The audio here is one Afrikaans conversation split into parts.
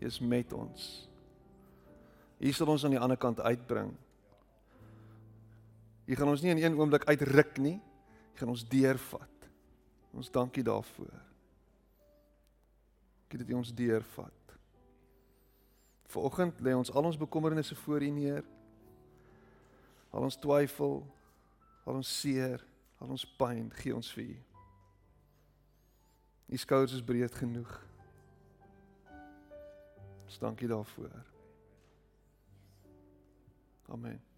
U is met ons. U sal ons aan die ander kant uitbring. U gaan ons nie in een oomblik uitruk nie. U gaan ons deurvat. Ons dankie daarvoor. Dankie dat U ons deurvat. Vanoggend lê ons al ons bekommernisse voor U neer. Al ons twyfel, al ons seer, al ons pyn gee ons vir U. U skouers is breed genoeg. Ons dankie daarvoor. Amen.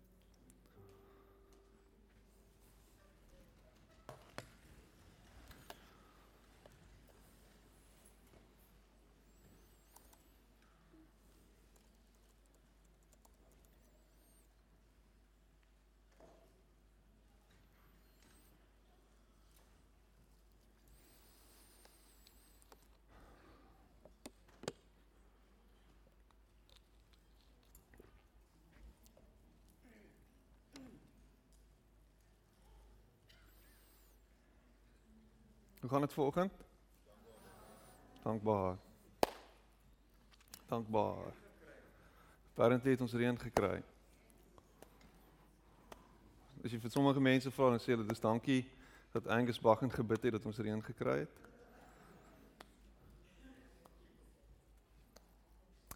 Gaan dit vanoggend? Dankbaar. Dankbaar. Parent het ons reën gekry. As jy vir sommige mense vra dan sê hulle dis dankie dat Angus Baggen gebid het dat ons reën gekry het.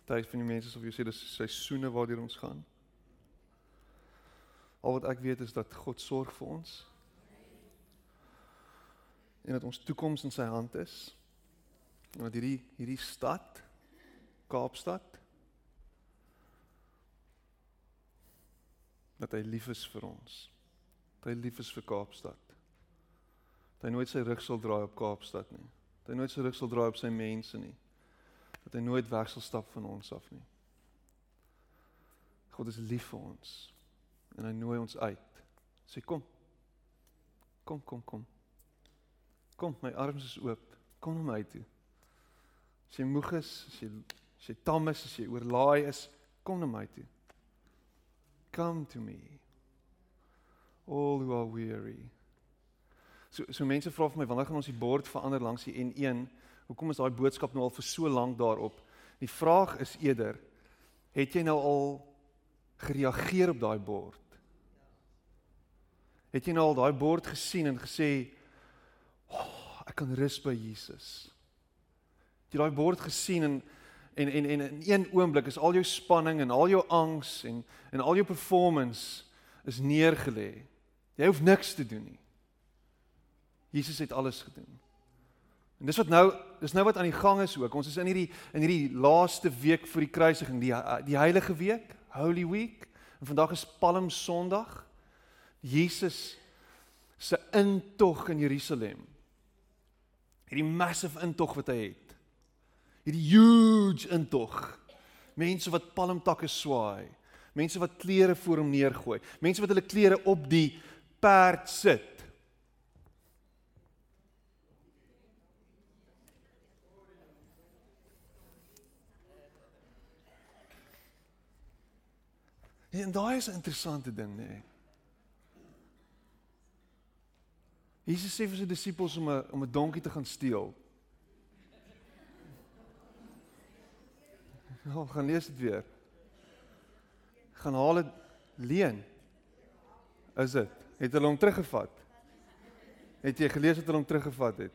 Party van die mense sou vir jou sê dis seisoene waardeur ons gaan. Al wat ek weet is dat God sorg vir ons en dat ons toekoms in sy hand is. En dat hierdie hierdie stad Kaapstad dat hy lief is vir ons. Dat hy lief is vir Kaapstad. Dat hy nooit sy rug sal draai op Kaapstad nie. Dat hy nooit sy rug sal draai op sy mense nie. Dat hy nooit weg sal stap van ons af nie. God is lief vir ons en hy nooi ons uit. Sê kom. Kom kom kom. Kom, my arms is oop. Kom na my toe. As jy moeg is, as jy as jy tam is, as jy oorlaai is, kom na my toe. Come to me. All who are weary. So so mense vra vir my wanneer gaan ons die bord verander langs die N1? Hoekom is daai boodskap nou al vir so lank daarop? Die vraag is eerder het jy nou al gereageer op daai bord? Het jy nou al daai bord gesien en gesê kan rus by Jesus. Jy daai bord gesien en en en en in een oomblik is al jou spanning en al jou angs en en al jou performance is neergelê. Jy hoef niks te doen nie. Jesus het alles gedoen. En dis wat nou dis nou wat aan die gang is ook. Ons is in hierdie in hierdie laaste week vir die kruisiging, die die heilige week, Holy Week. En vandag is Palm Sondag. Jesus se intog in Jerusalem hierdie massive intog wat hy het. Hierdie huge intog. Mense wat palmtakke swaai, mense wat klere voor hom neergooi, mense wat hulle klere op die perd sit. En daai is 'n interessante ding, nê. Nee. Jesus sê vir sy disippels om 'n om 'n donkie te gaan steel. Nou, gaan lees dit weer. Gaan haal dit leen. Is dit? Het hulle hom teruggevat? Het jy gelees dat hulle hom teruggevat het?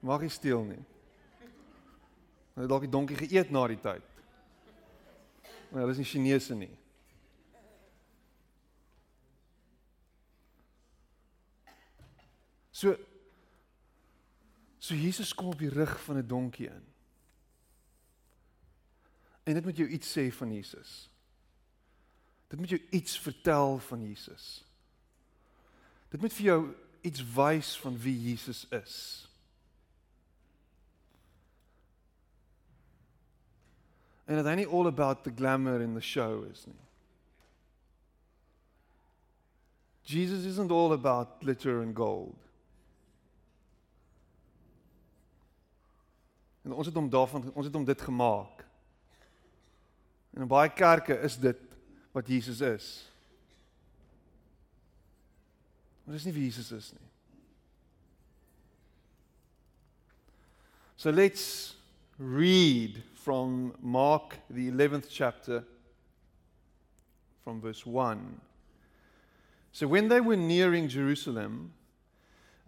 Mag jy steel nie. Hulle dalk die donkie geëet na die tyd. Maar hulle is nie Chinese nie. So so Jesus kom op die rug van 'n donkie in. En dit moet jou iets sê van Jesus. Dit moet jou iets vertel van Jesus. Dit moet vir jou iets wys van wie Jesus is. En dit is nie all about the glamour in the show is nie. Jesus isn't all about glitter and gold. En ons het hom daarvan ons het hom dit gemaak. En in baie kerke is dit wat Jesus is. Maar dis nie wie Jesus is nie. So let's read from Mark, the 11th chapter, from verse 1. So when they were nearing Jerusalem,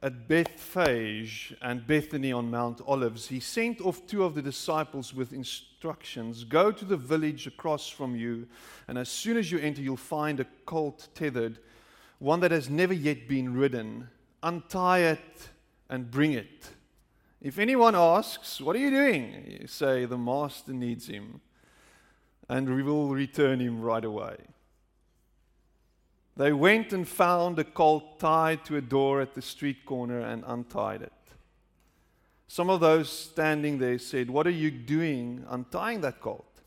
at Bethphage and Bethany on Mount Olives, he sent off two of the disciples with instructions Go to the village across from you, and as soon as you enter, you'll find a colt tethered, one that has never yet been ridden. Untie it and bring it. If anyone asks, What are you doing? You say, The master needs him, and we will return him right away. They went and found a colt tied to a door at the street corner and untied it. Some of those standing there said, What are you doing untying that colt?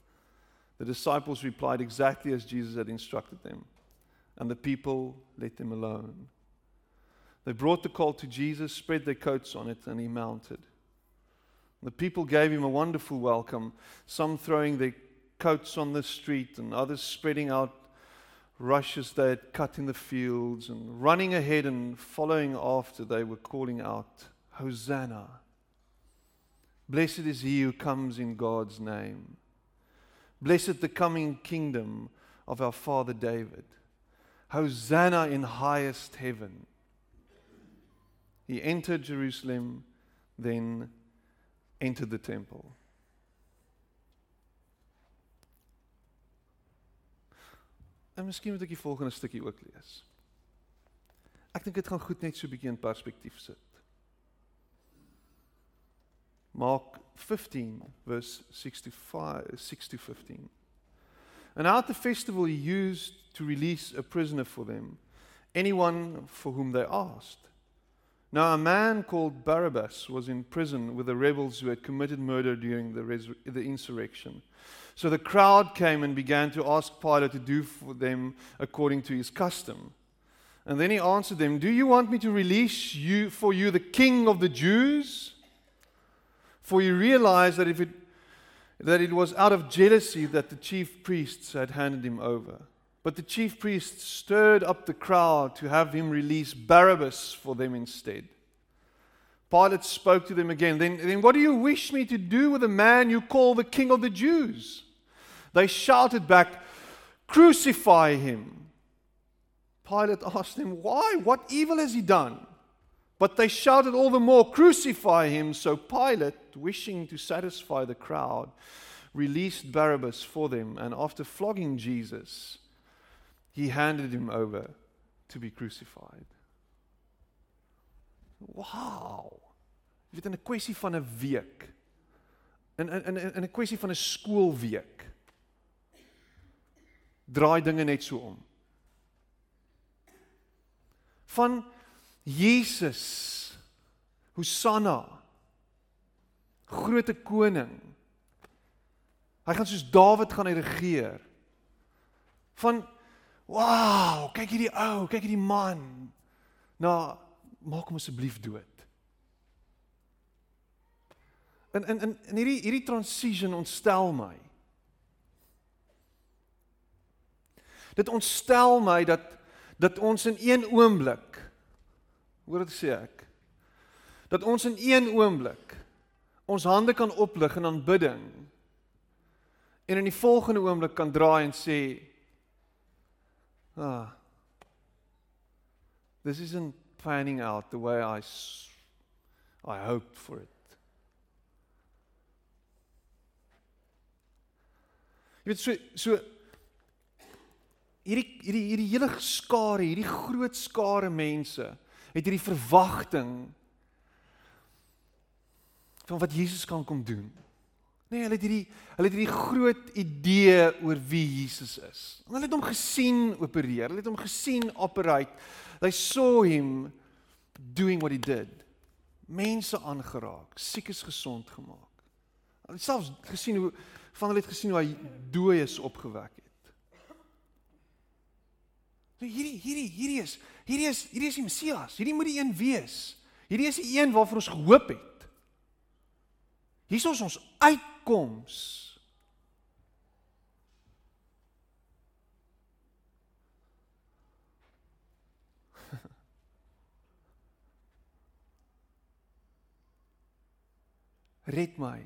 The disciples replied exactly as Jesus had instructed them, and the people let them alone. They brought the colt to Jesus, spread their coats on it, and he mounted. The people gave him a wonderful welcome, some throwing their coats on the street and others spreading out rushes they had cut in the fields, and running ahead and following after, they were calling out, Hosanna! Blessed is he who comes in God's name. Blessed the coming kingdom of our father David. Hosanna in highest heaven. He entered Jerusalem, then entered the temple. En miskien moet ek die volgende stukkie ook lees. Ek dink dit gaan goed net so 'n bietjie in perspektief sit. Mark 15 verse 65 6 to 15. And at the festival he used to release a prisoner for them, anyone for whom they asked. Now a man called Barabbas was in prison with the rebels who had committed murder during the, the insurrection. So the crowd came and began to ask Pilate to do for them according to his custom. And then he answered them, Do you want me to release you for you the king of the Jews? For he realized that if it that it was out of jealousy that the chief priests had handed him over. But the chief priests stirred up the crowd to have him release Barabbas for them instead. Pilate spoke to them again. Then, then what do you wish me to do with the man you call the king of the Jews? They shouted back, Crucify him. Pilate asked them, Why? What evil has he done? But they shouted all the more, Crucify him. So Pilate, wishing to satisfy the crowd, released Barabbas for them. And after flogging Jesus, he handed him over to be crucified. Wow. Jy weet in 'n kwessie van 'n week. In in in 'n kwessie van 'n skoolweek draai dinge net so om. Van Jesus Hosanna Grote koning. Hy gaan soos Dawid gaan hy regeer. Van wow, kyk hierdie ou, kyk hierdie man. Nou maak hom asseblief dood. En en en hierdie hierdie transition ontstel my. Dit ontstel my dat dat ons in een oomblik hoor dit sê ek dat ons in een oomblik ons hande kan oplig in aanbidding en in die volgende oomblik kan draai en sê ah this isn't planning out the way I I hoped for it Jy weet so so hierdie hierdie hierdie hele skare, hierdie groot skare mense het hierdie verwagting van wat Jesus kan kom doen. Nee, hulle het hierdie hulle het hierdie groot idee oor wie Jesus is. Hulle het hom gesien opereer, hulle het hom gesien operate. They saw him doing what he did. Mense aangeraak, siekes gesond gemaak. Hulle het selfs gesien hoe van hulle het gesien hoe hy dooies opgewek het. Nou hierdie hierdie hierdie is hierdie is hierdie is die Messias. Hierdie moet die een wees. Hierdie is die een waarvoor ons gehoop het. Hier is ons uitkoms. Red my.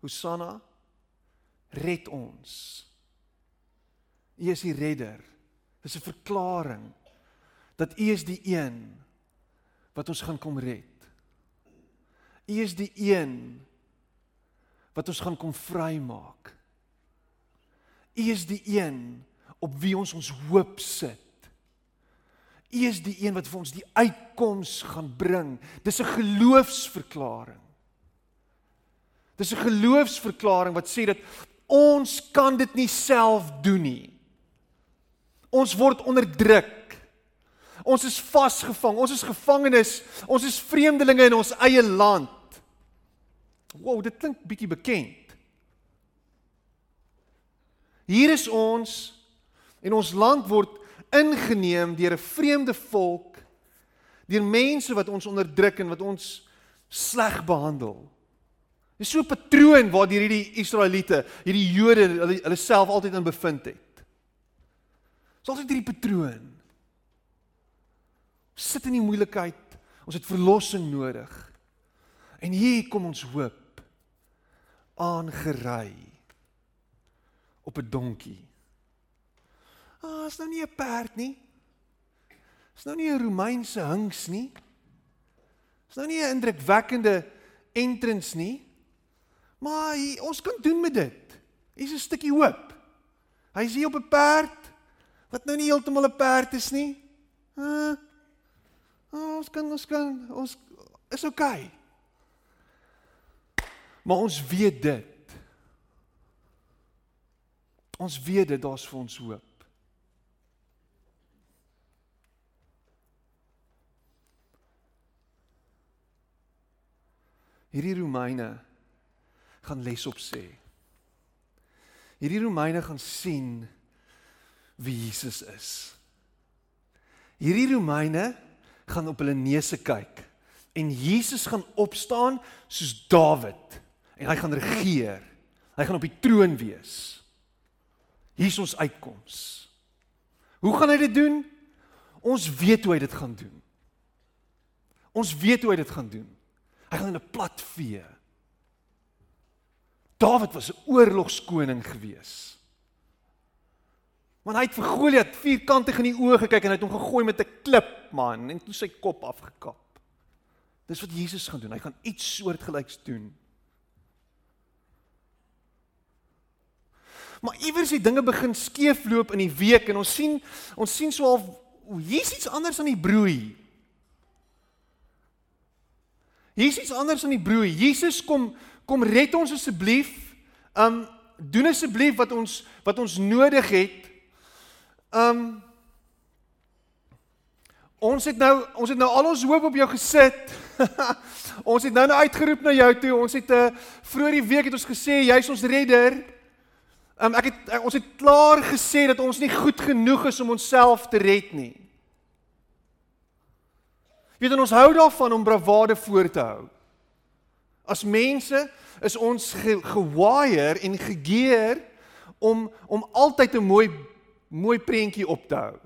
Hosanna, red ons. U is die redder. Dis 'n verklaring dat U is die een wat ons gaan kom red. U is die een wat ons gaan kom vrymaak. U is die een op wie ons ons hoop sit. U is die een wat vir ons die uitkoms gaan bring. Dis 'n geloofsverklaring. Dis 'n geloofsverklaring wat sê dat ons kan dit nie self doen nie. Ons word onderdruk. Ons is vasgevang. Ons is gevangenes. Ons is vreemdelinge in ons eie land. Wow, dit klink bietjie bekend. Hier is ons en ons land word ingeneem deur 'n vreemde volk, deur mense wat ons onderdruk en wat ons sleg behandel. Dis so 'n patroon waardeur hierdie Israeliete, hierdie Jode hulle, hulle self altyd in bevind het. Dis altyd hierdie patroon. Sit in die moeilikheid, ons het verlossing nodig. En hier kom ons hoop aangery op 'n donkie. Ah, is nou nie 'n perd nie. Is nou nie 'n Romeinse hinks nie. Is nou nie 'n indrukwekkende entrance nie. Maar hy, ons kan doen met dit. Hier's 'n stukkie hoop. Hy is hier op 'n perd wat nou nie heeltemal 'n perd is nie. Ah, oh, ons kan ons kan ons is oukei. Okay. Maar ons weet dit. Ons weet dit daar's vir ons hoop. Hierdie Romeine gaan les op sê. Hierdie Romeine gaan sien wie Jesus is. Hierdie Romeine gaan op hulle neuse kyk en Jesus gaan opstaan soos Dawid en hy gaan regeer. Hy gaan op die troon wees. Hier is ons uitkoms. Hoe gaan hy dit doen? Ons weet hoe hy dit gaan doen. Ons weet hoe hy dit gaan doen. Hy gaan in 'n plat vee. Dawid was 'n oorlogskoning gewees. Man hy het vir Goliat vierkantig in die oë gekyk en hy het hom gegooi met 'n klip, man, en toe sy kop afgekap. Dis wat Jesus gaan doen. Hy gaan iets soortgelyks doen. Maar iewers het dinge begin skeefloop in die week en ons sien ons sien so al hier's iets anders aan die broei. Hier's iets anders aan die broei. Jesus kom kom red ons asseblief. Um doen asseblief wat ons wat ons nodig het. Um Ons het nou ons het nou al ons hoop op jou gesit. ons het nou nou uitgeroep na jou toe. Ons het 'n uh, eh, vroeër die week het ons gesê jy's ons redder. Um ek het ons het klaar gesê dat ons nie goed genoeg is om onsself te red nie. Weet ons hou daarvan om bravade voor te hou. As mense is ons gewaier en gegeer om om altyd 'n mooi mooi prentjie op te hou.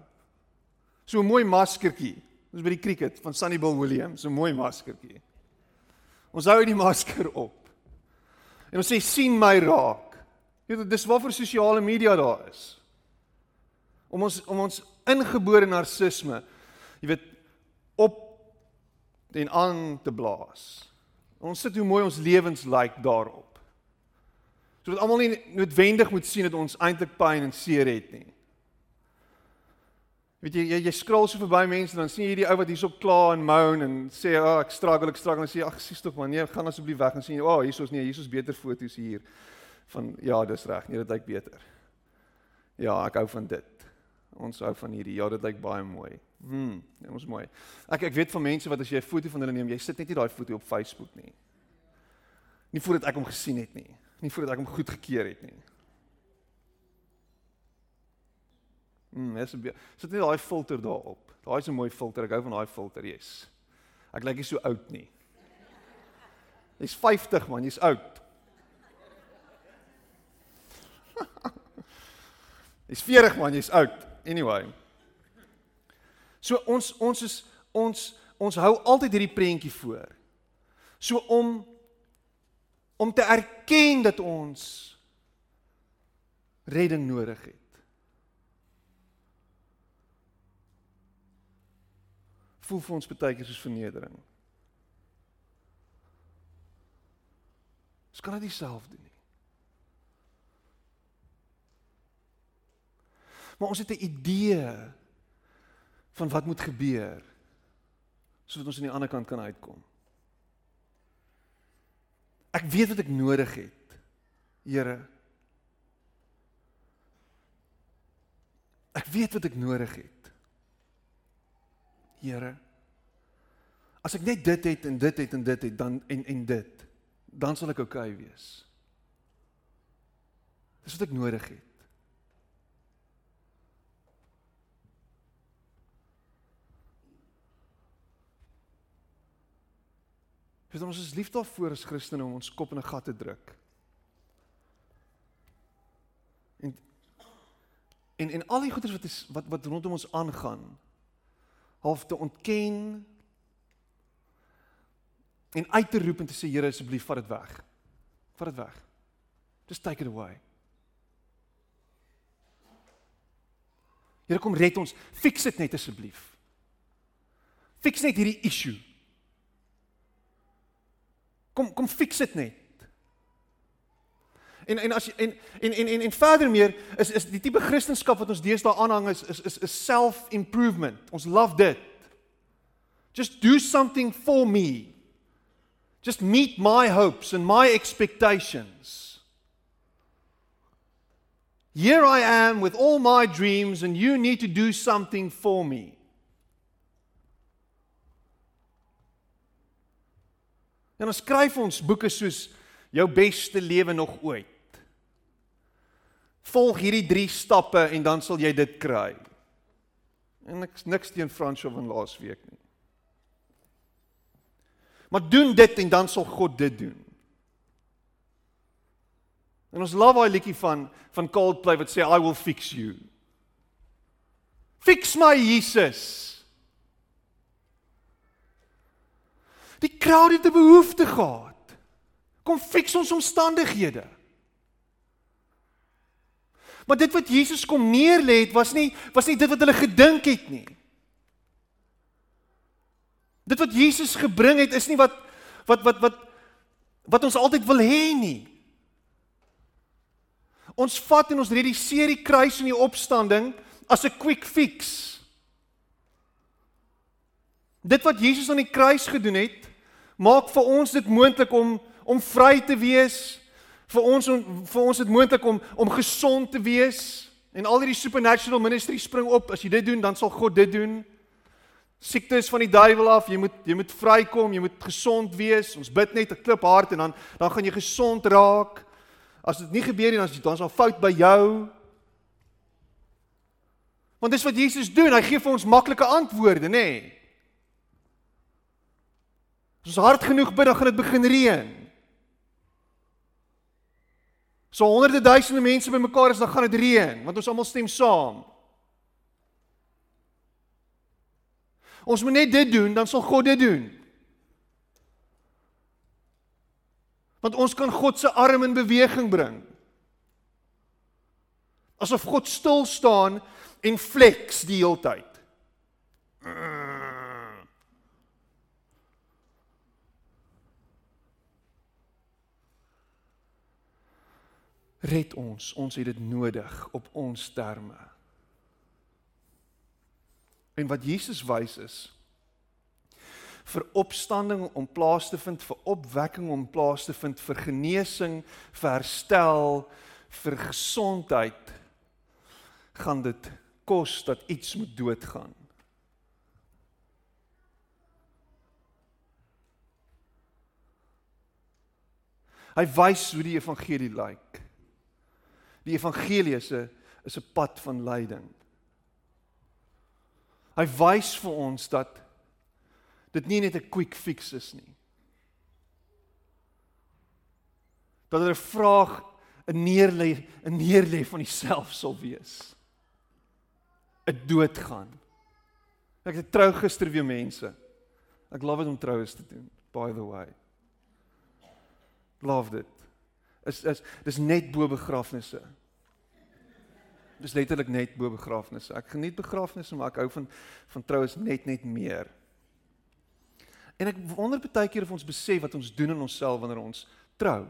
So 'n mooi maskertjie. Ons by die cricket van Sunny Bill Williams, so 'n mooi maskertjie. Ons hou die masker op. En ons sê sien my raak. Weet jy, dis waarvoor sosiale media daar is. Om ons om ons ingebore narcisme, jy weet, op en aan te blaas. Ons sit hoe mooi ons lewens lyk like daarop. Sodat almal nie noodwendig moet sien dat ons eintlik pyn en seer het nie. Weet jy jy, jy skrol so verby mense dan sien jy die ou wat hierso kla en moan en sê ag oh, ek struggle ek struggle en sê ag sies tog man nee gaan asseblief weg en sien jy o oh, hierso's nee hierso's beter foto's hier van ja dis reg nee dit lyk beter. Ja ek hou van dit. Ons hou van hierdie. Ja, dit lyk baie mooi. Hm, dit is mooi. Ek ek weet van mense wat as jy 'n foto van hulle neem, jy sit net nie daai foto op Facebook nie. Nie voordat ek hom gesien het nie. Nie voordat ek hom goed gekeer het nie. Hm, dis sit net daai filter daarop. Daai is 'n mooi filter. Ek hou van daai filter, yes. Ek lyk nie so oud nie. Jy's 50 man, jy's oud. Jy's 40 man, jy's oud. Anyway. So ons ons is ons ons hou altyd hierdie prentjie voor. So om om te erken dat ons redding nodig het. Voel vir ons baie keer soos vernedering. Ons kan dit self doen nie. Maar ons het 'n idee van wat moet gebeur sodat ons aan die ander kant kan uitkom. Ek weet wat ek nodig het. Here. Ek weet wat ek nodig het. Here. As ek net dit het en dit het en dit het dan en en dit, dan sal ek oukei okay wees. Dis wat ek nodig het. Dis ons is lief daarvoor as Christene om ons kop in 'n gat te druk. En en en al die goeders wat is wat wat rondom ons aangaan half te ontken en uit te roep en te sê Here asseblief vat dit weg. Vat dit weg. Just take it away. Here kom red ons. Fix dit net asseblief. Fix net hierdie issue. Kom kom fix dit net. En en as en en en en, en verder meer is is die tipe kristendom wat ons deesdae aanhang is is is, is self-improvement. Ons love dit. Just do something for me. Just meet my hopes and my expectations. Here I am with all my dreams and you need to do something for me. En ons skryf ons boeke soos jou beste lewe nog ooit. Volg hierdie 3 stappe en dan sal jy dit kry. En niks niks teen Fransjo van laasweek nie. Maar doen dit en dan sal God dit doen. En ons love daai liedjie van van Coldplay wat sê I will fix you. Fix my Jesus. Die crowd het 'n behoefte gehad. Kom fix ons omstandighede. Maar dit wat Jesus kom neerlê het was nie was nie dit wat hulle gedink het nie. Dit wat Jesus gebring het is nie wat wat wat wat wat ons altyd wil hê nie. Ons vat en ons reduseer die kruis en die opstanding as 'n quick fix. Dit wat Jesus aan die kruis gedoen het, maak vir ons dit moontlik om om vry te wees. Vir ons om vir ons dit moontlik om om gesond te wees. En al hierdie supernatural ministry spring op. As jy dit doen dan sal God dit doen. Siektes van die duiwel af. Jy moet jy moet vrykom. Jy moet gesond wees. Ons bid net 'n klip hart en dan dan gaan jy gesond raak. As dit nie gebeur nie dan is dan sal fout by jou. Want dis wat Jesus doen. Hy gee vir ons maklike antwoorde nê? nee. As ons hard genoeg bid, dan gaan dit begin reën. So honderde duisende mense bymekaar is, dan gaan dit reën, want ons almal stem saam. Ons moet net dit doen, dan sal God dit doen. Want ons kan God se arm in beweging bring. Asof God stil staan en flex die hele tyd. Red ons. Ons het dit nodig op ons terme. En wat Jesus wys is vir opstanding om plaas te vind, vir opwekking om plaas te vind, vir genesing, vir herstel, vir gesondheid gaan dit kos dat iets moet doodgaan. Hy wys hoe die evangelie lyk. Die evangelie is 'n is 'n pad van lyding. Hy wys vir ons dat dit nie net 'n quick fix is nie. Dat er 'n vraag 'n neerlê 'n neerlê van jouself sal wees. 'n doodgaan. Ek het trou gister weer mense. Ek love dit om troues te doen, by the way. Love dit. Is is dis net bo begrafnisse. Dis letterlik net bo begrafnisse. Ek geniet begrafnisse, maar ek hou van van troues net net meer. En ek wonder baie keer of ons besef wat ons doen in onsself wanneer ons trou.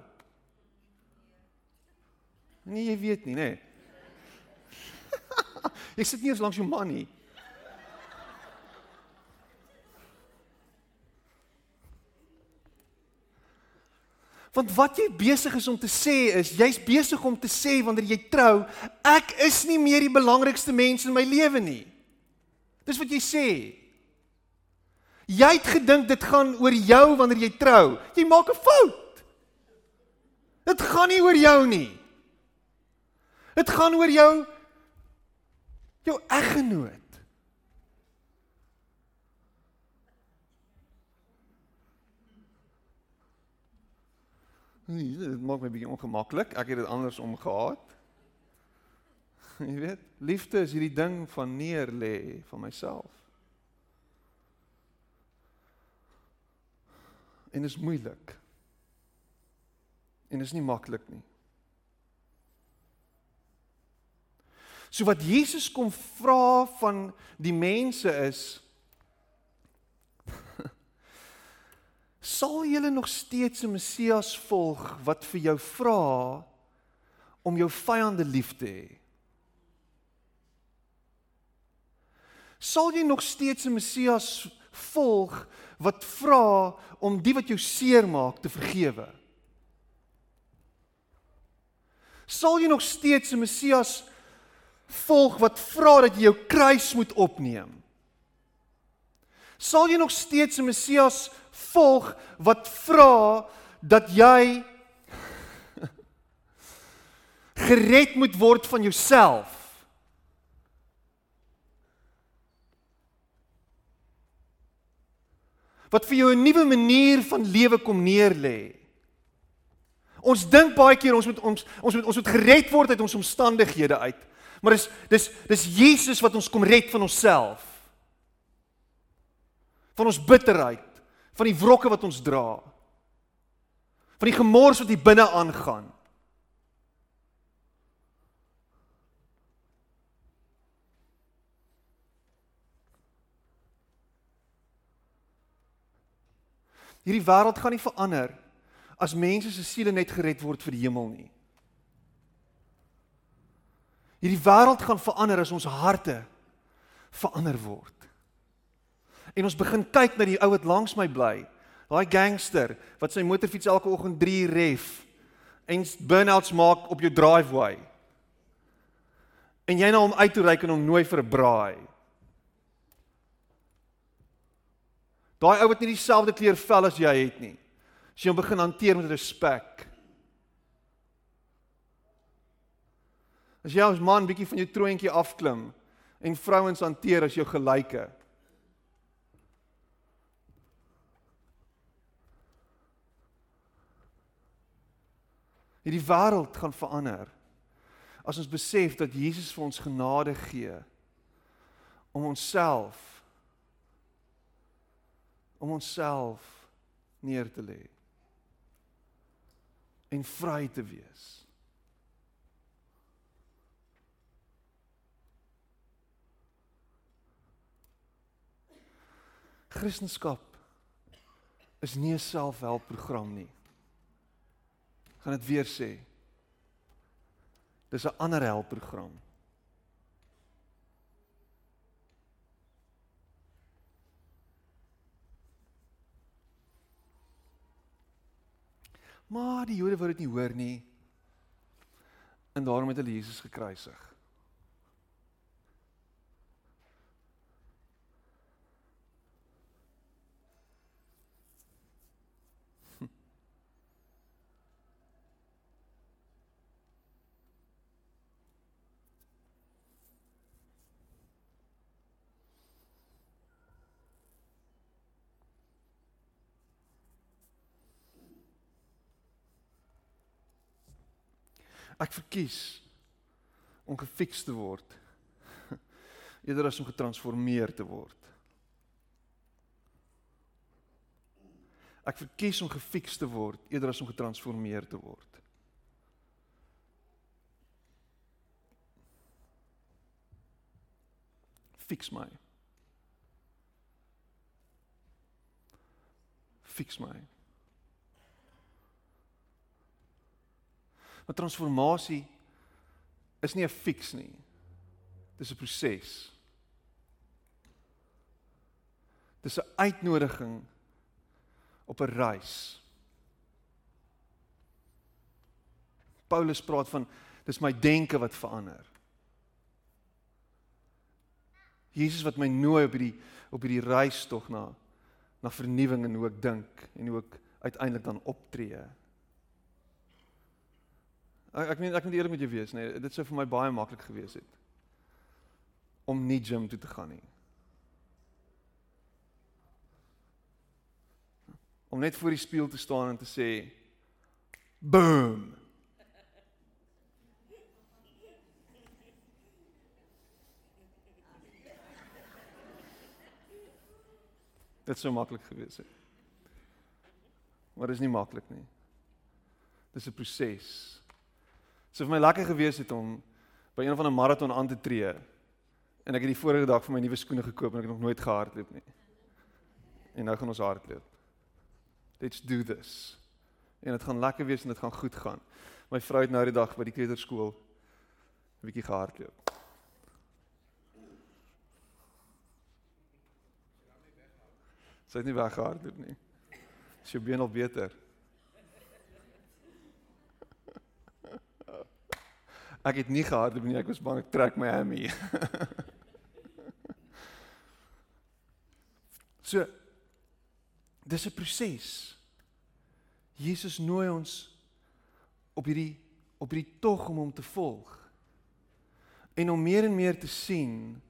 Nee, jy weet nie, nê. Nee. jy sit nie eens langs jou man nie. Want wat jy besig is om te sê is, jy's besig om te sê wanneer jy trou, ek is nie meer die belangrikste mens in my lewe nie. Dis wat jy sê. Jy het gedink dit gaan oor jou wanneer jy trou. Jy maak 'n fout. Dit gaan nie oor jou nie. Dit gaan oor jou jou eggenoot. Nee, dit maak my bietjie ongemaklik. Ek het dit andersom gehad. Jy weet, liefde is hierdie ding van neer lê van myself. En dit is moeilik. En dit is nie maklik nie. So wat Jesus kom vra van die mense is sal julle nog steeds 'n Messias volg wat vir jou vra om jou vyande lief te hê? Sal jy nog steeds 'n Messias volg wat vra om die wat jou seermaak te vergewe? Sal jy nog steeds 'n Messias volg wat vra dat jy jou kruis moet opneem? Sal jy nog steeds 'n Messias volg wat vra dat jy gered moet word van jouself. Wat vir jou 'n nuwe manier van lewe kom neerlê. Ons dink baie keer ons moet ons ons moet ons moet gered word uit ons omstandighede uit. Maar dis dis dis Jesus wat ons kom red van onsself. Van ons bitterheid van die wrokke wat ons dra. Van die gemors wat hier binne aangaan. Hierdie wêreld gaan nie verander as mense se siele net gered word vir die hemel nie. Hierdie wêreld gaan verander as ons harte verander word. En ons begin kyk na die ou wat langs my bly. Daai gangster wat sy motorfiets elke oggend 3 ref en burnouts maak op jou driveway. En jy na hom uit toe ry en hom nooi vir 'n braai. Daai ou wat nie dieselfde kleur vel as jy het nie. As jy hom begin hanteer met respek. As jy as man bietjie van jou troontjie afklim en vrouens hanteer as jou gelyke. Hierdie wêreld gaan verander as ons besef dat Jesus vir ons genade gee om onsself om onsself neer te lê en vry te wees. Christendom is nie 'n selfhelpprogram nie gaan dit weer sê. Dis 'n ander helpprogram. Maar die Jode wou dit nie hoor nie. En daarom het hulle Jesus gekruisig. Ek verkies om gefiks te word eerder as om getransformeer te word. Ek verkies om gefiks te word eerder as om getransformeer te word. Fix my. Fix my. Maar transformasie is nie 'n fix nie. Dis 'n proses. Dis 'n uitnodiging op 'n reis. Paulus praat van dis my denke wat verander. Jesus wat my nooi op hierdie op hierdie reis tog na na vernuwing en hoe ek dink en hoe ek uiteindelik dan optree. Ek ek meen ek moet eerlik met jou wees, nee, dit sou vir my baie maklik gewees het om nie gym toe te gaan nie. Om net voor die spieël te staan en te sê boom. Dit sou maklik gewees het. Maar dit is nie maklik nie. Dis 'n proses. Sou vir my lekker gewees het om by een van 'n maraton aan te tree. En ek het die vorige dag vir my nuwe skoene gekoop en ek het nog nooit gehardloop nie. En nou gaan ons hardloop. Let's do this. En dit gaan lekker wees en dit gaan goed gaan. My vrou het nou die dag by die kleuterskool 'n bietjie gehardloop. Sy het nie weggehardloop nie. Is jou been al beter? Ek het nie gehardloop nie, ek was bang ek trek my hammy. so dis 'n proses. Jesus nooi ons op hierdie op hierdie tog om hom te volg. En om meer en meer te sien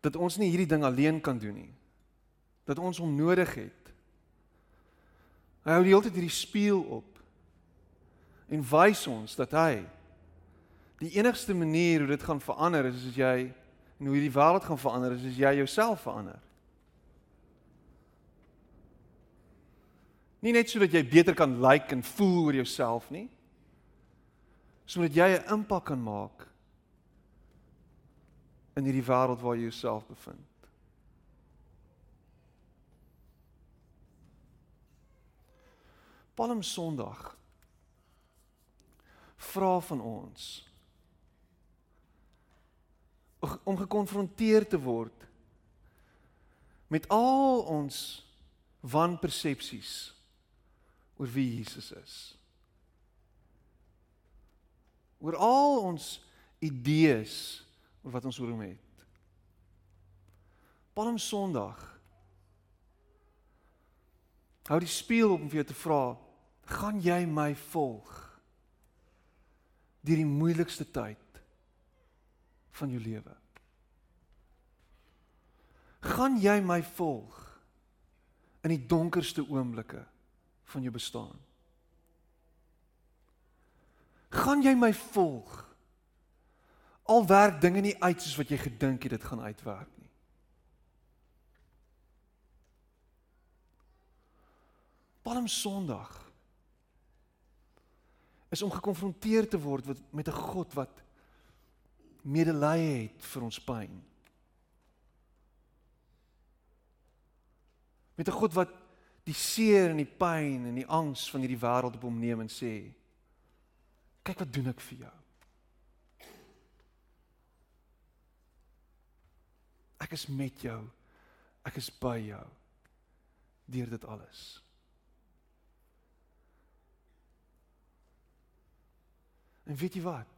dat ons nie hierdie ding alleen kan doen nie dat ons hom nodig het. Hy hou die hele tyd hierdie spieël op en wys ons dat hy die enigste manier hoe dit gaan verander is as jy en hoe hierdie wêreld gaan verander is as jy jouself verander. Nie net sodat jy beter kan lyk like en voel oor jouself nie. Sodat jy 'n impak kan maak in hierdie wêreld waar jy jouself bevind. Palm Sondag vra van ons om gekonfronteer te word met al ons wanpersepsies oor wie Jesus is. Oor al ons idees oor wat ons oor hom het. Palm Sondag hou die spieël op om vir jou te vra gaan jy my volg deur die moeilikste tyd van jou lewe. Gaan jy my volg in die donkerste oomblikke van jou bestaan? Gaan jy my volg? Al werk dinge nie uit soos wat jy gedink het dit gaan uitwerk nie. Palm Sondag is om gekonfronteer te word met 'n God wat medelee het vir ons pyn. Met 'n God wat die seer en die pyn en die angs van hierdie wêreld op hom neem en sê: "Kyk wat doen ek vir jou." Ek is met jou. Ek is by jou deur dit alles. En weet jy wat?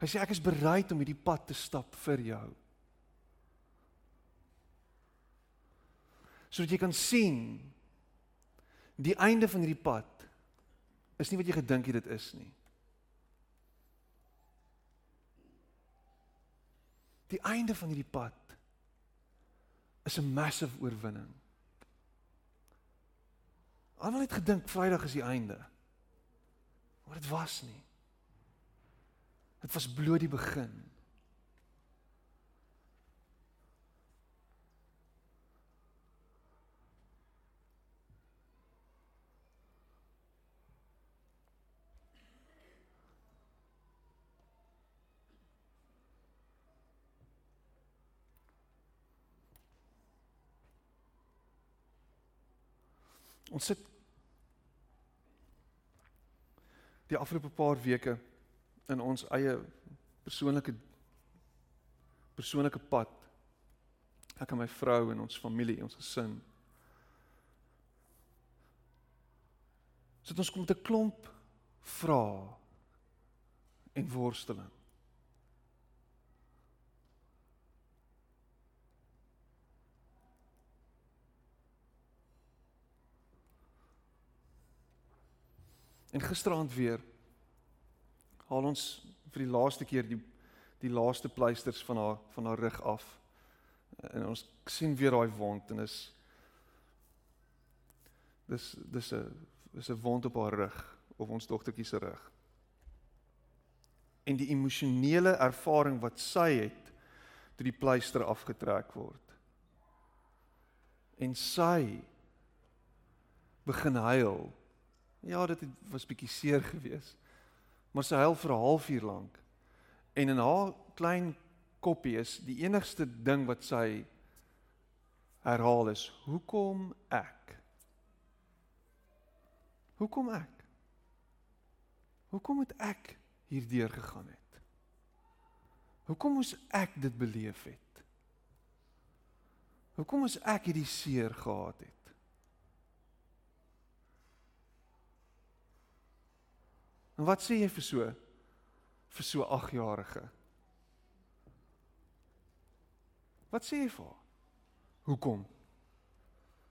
Hy sê ek is bereid om hierdie pad te stap vir jou. Sodat jy kan sien die einde van hierdie pad is nie wat jy gedink het dit is nie. Die einde van hierdie pad is 'n massive oorwinning. Almal het gedink Vrydag is die einde. Maar dit was nie. Dit was bloot die begin. Ons sit die afgelope paar weke in ons eie persoonlike persoonlike pad. Ek en my vrou en ons familie, ons gesin. Sit ons kom met 'n klomp vrae en worsteling. En gisteraand weer haal ons vir die laaste keer die die laaste pleisters van haar van haar rug af. En ons sien weer daai wond en is dis dis 'n dis 'n wond op haar rug of ons dogtertjie se rug. En die emosionele ervaring wat sy het toe die pleister afgetrek word. En sy begin huil Ja, dit was bietjie seer geweest. Maar sy huil vir 'n halfuur lank. En in haar klein koppie is die enigste ding wat sy herhaal is: "Hoekom ek?" Hoekom ek? Hoekom het ek hierdeur gegaan het? Hoekom moes ek dit beleef het? Hoekom moes ek hierdie seer gehad het? En wat sê jy vir so vir so 8-jarige? Wat sê jy vir haar? Hoekom?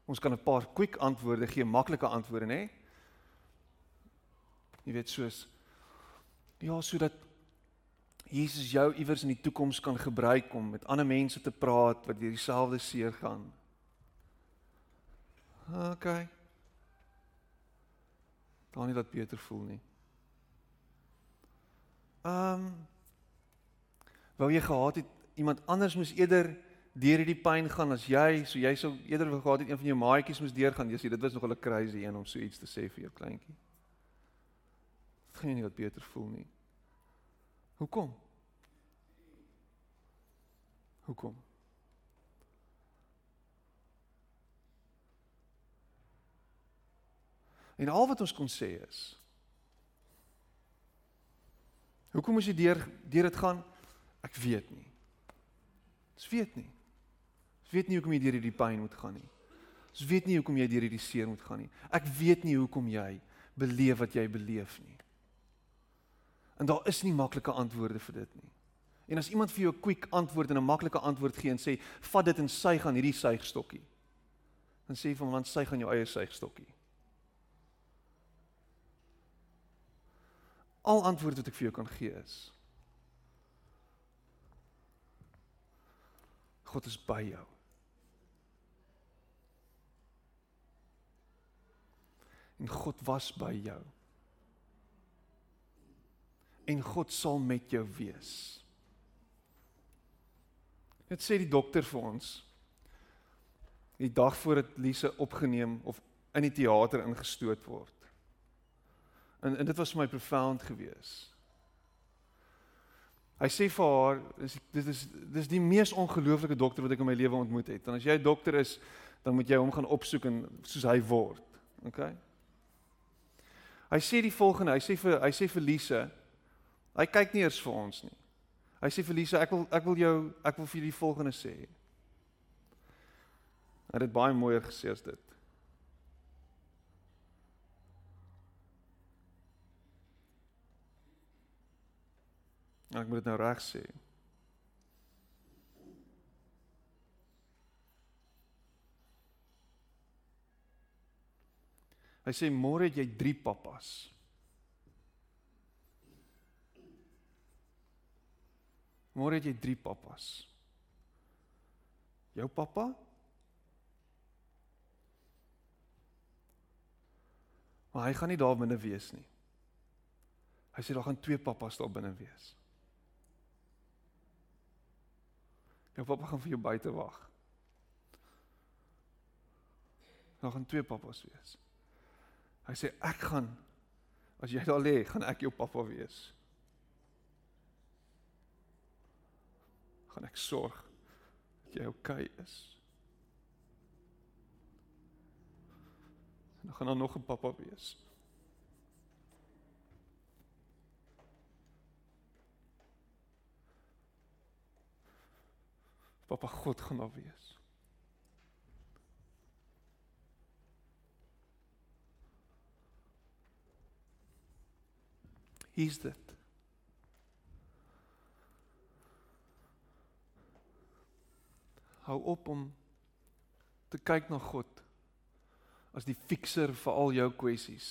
Ons kan 'n paar quick antwoorde gee, maklike antwoorde, nê? Jy weet soos ja, sodat Jesus jou iewers in die toekoms kan gebruik om met ander mense te praat wat deur dieselfde seer gaan. OK. Dan nie dat beter voel nie. Ehm um, wou jy gehad het iemand anders moes eerder deur hierdie pyn gaan as jy, so jy sou eerder wou gehad het een van jou maatjies moes deurgaan. Jy sê dit was nog 'n crazy een om so iets te sê vir jou kleintjie. Dit gaan nie wat beter voel nie. Hoekom? Hoekom? En al wat ons kon sê is Hoekom moes jy deur deur dit gaan? Ek weet nie. Ek weet nie. Ek weet nie hoekom jy deur hierdie pyn moet gaan nie. Ek weet nie hoekom jy deur hierdie seer moet gaan nie. Ek weet nie hoekom jy beleef wat jy beleef nie. En daar is nie maklike antwoorde vir dit nie. En as iemand vir jou 'n quick antwoord en 'n maklike antwoord gee en sê vat dit en sy gaan hierdie suigstokkie. Dan sê jy van want sy gaan jou eie suigstokkie. Al antwoord wat ek vir jou kan gee is God is by jou. En God was by jou. En God sal met jou wees. Dit sê die dokter vir ons. Die dag voordat Lise opgeneem of in die teater ingestoot word. En en dit was vir my profound geweest. Hy sê vir haar, dis dit is dis die mees ongelooflike dokter wat ek in my lewe ontmoet het. En as jy 'n dokter is, dan moet jy hom gaan opsoek en soos hy word. OK? Hy sê die volgende, hy sê vir hy sê vir Lise, hy kyk nie eers vir ons nie. Hy sê vir Lise, ek wil ek wil jou ek wil vir julle die volgende sê. Hy het dit baie mooier gesê as dit. Ek moet dit nou reg sê. Hy sê môre het jy 3 pappas. Môre het jy 3 pappas. Jou pappa? Maar hy gaan nie daar binne wees nie. Hy sê daar gaan twee pappas daar binne wees. Jou pappa gaan vir jou buite wag. Daar gaan twee pappas wees. Hy sê ek gaan as jy daar lê, gaan ek jou pappa wees. Gaan ek sorg dat jy oukei okay is. Dan gaan daar nog 'n pappa wees. Pappa God gaan daar wees. Hier's dit. Hou op om te kyk na God as die fikser vir al jou kwessies.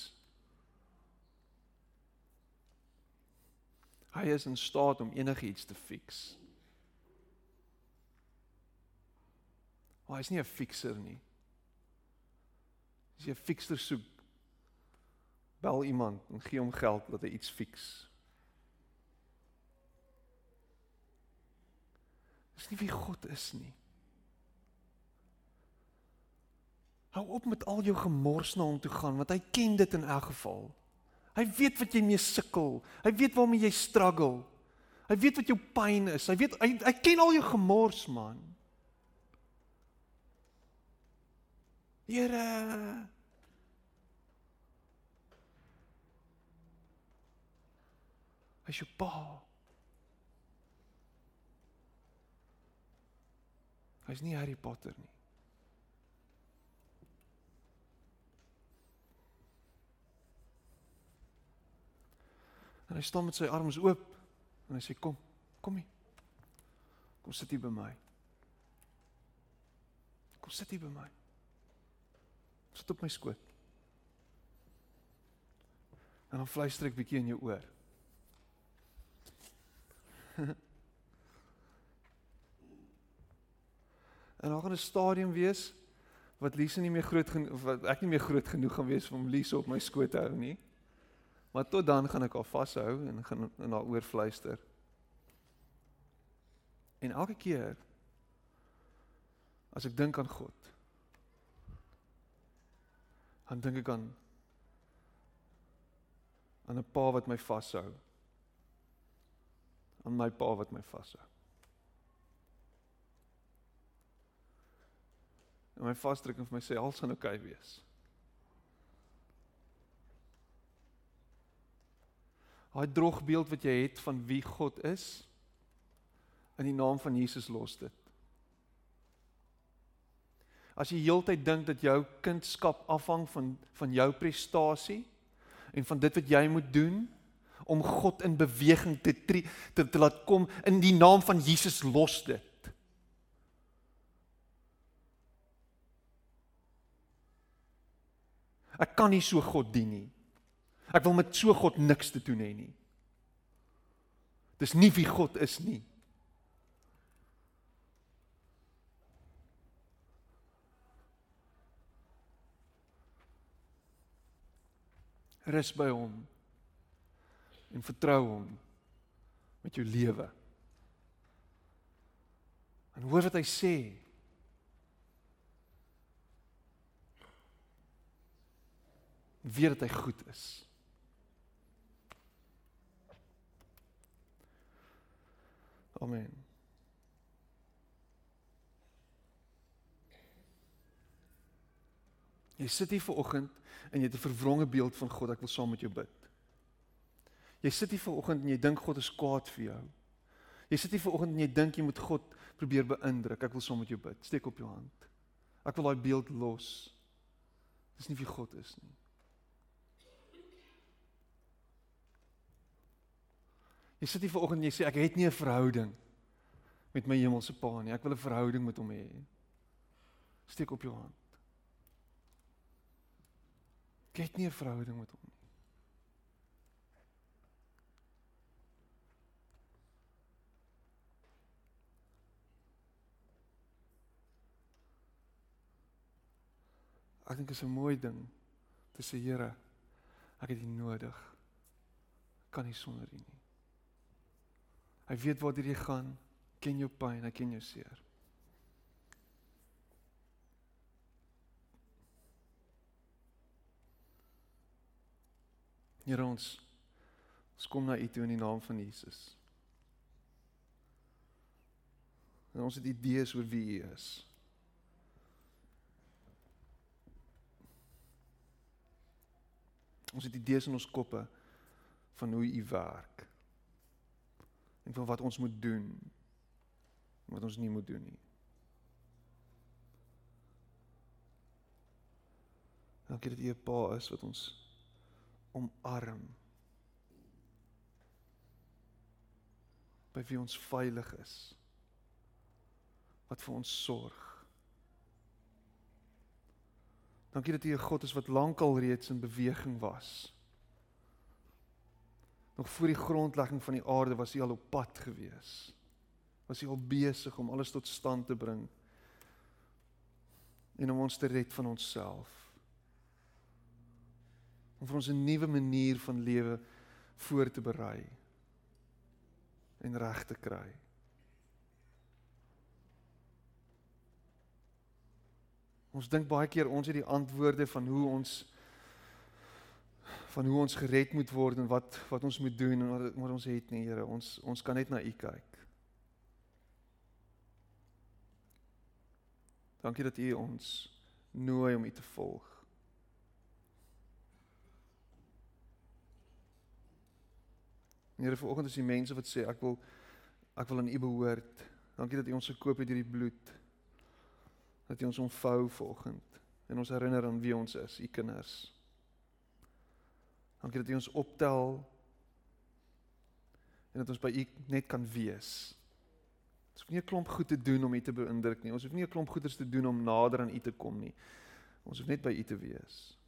Hy is in staat om enigiets te fix. Maar hy is nie 'n fikser nie. As jy 'n fikser soek, bel iemand en gee hom geld dat hy iets fix. Dis nie wie God is nie. Hou op met al jou gemors na hom toe gaan want hy ken dit in elk geval. Hy weet wat jy mee sukkel. Hy weet waarmee jy struggle. Hy weet wat jou pyn is. Hy weet hy, hy ken al jou gemors man. Here. Hy jou pa. Hy's nie Harry Potter nie. En hy staan met sy arms oop en hy sê kom, kom hier. Kom sit hier by my. Kom sit hier by my. Sit op my skoot. En dan fluister ek bietjie in jou oor. en dan gaan 'n stadium wees wat Lise nie meer groot genoeg wat ek nie meer groot genoeg gaan wees om Lise op my skoot te hou nie. Maar tot dan gaan ek haar vashou en gaan in haar oor fluister. En elke keer as ek dink aan God, dan dink ek aan aan 'n pa wat my vashou. aan my pa wat my vashou. En my vasdruk en vir my sê alles gaan oukei okay wees. Daai drogbeeld wat jy het van wie God is in die naam van Jesus los dit. As jy heeltyd dink dat jou kindskap afhang van van jou prestasie en van dit wat jy moet doen om God in beweging te tree, te, te laat kom in die naam van Jesus los dit. Ek kan nie so God dien nie. Ek wil met so God niks te doen hê nie. Dis nie wie God is nie. Rus by hom en vertrou hom met jou lewe. En hoor wat hy sê. Weet dat hy goed is. Amen. Jy sit hier vanoggend en jy het 'n verwronge beeld van God. Ek wil saam met jou bid. Jy sit hier vanoggend en jy dink God is kwaad vir jou. Jy sit hier vanoggend en jy dink jy moet God probeer beïndruk. Ek wil saam met jou bid. Steek op jou hand. Ek wil daai beeld los. Dis nie wie God is nie. Jy sit hier vanoggend en jy sê ek het nie 'n verhouding met my hemelse Pa nie. Ek wil 'n verhouding met hom hê. Steek op jou hand. Het nie 'n verhouding met hom nie. Ek dink dit is 'n mooi ding te sê Here, ek het U nodig. Ek kan nie sonder U nie. Hy weet waar jy gaan, ken jou pyn, hy ken jou seer. Here ons ons kom na U toe in die naam van Jesus. En ons het idees oor wie U is. Ons het idees in ons koppe van hoe U werk. En van wat ons moet doen. Wat ons nie moet doen nie. Dankie dat U 'n Pa is wat ons omarm. By wie ons veilig is. Wat vir ons sorg. Dankie dat U 'n God is wat lankal reeds in beweging was. Nog voor die grondlegging van die aarde was U al op pad gewees. Was U al besig om alles tot stand te bring en om ons te red van onsself. Om vir ons 'n nuwe manier van lewe voor te berei en reg te kry. Ons dink baie keer ons het die antwoorde van hoe ons van hoe ons gered moet word en wat wat ons moet doen en wat, wat ons het nie Here ons ons kan net na u kyk. Dankie dat u ons nooi om u te volg. Here vanoggend is die mense wat sê ek wil ek wil aan u behoort. Dankie dat u ons gekoop het deur die bloed. Dat u ons ontvou vanoggend en ons herinner aan wie ons is, u kinders. Dankie dat u ons optel en dat ons by u net kan wees. Ons hoef nie 'n klomp goed te doen om u te beïndruk nie. Ons hoef nie 'n klomp goeders te doen om nader aan u te kom nie. Ons hoef net by u te wees.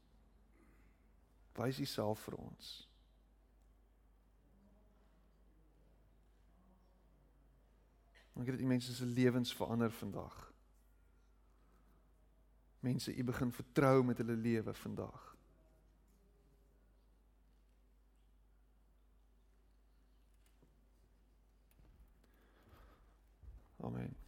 Wys u self vir ons. Dankie dat u mense se lewens verander vandag. Mense, u begin vertrou met hulle lewe vandag. Amen.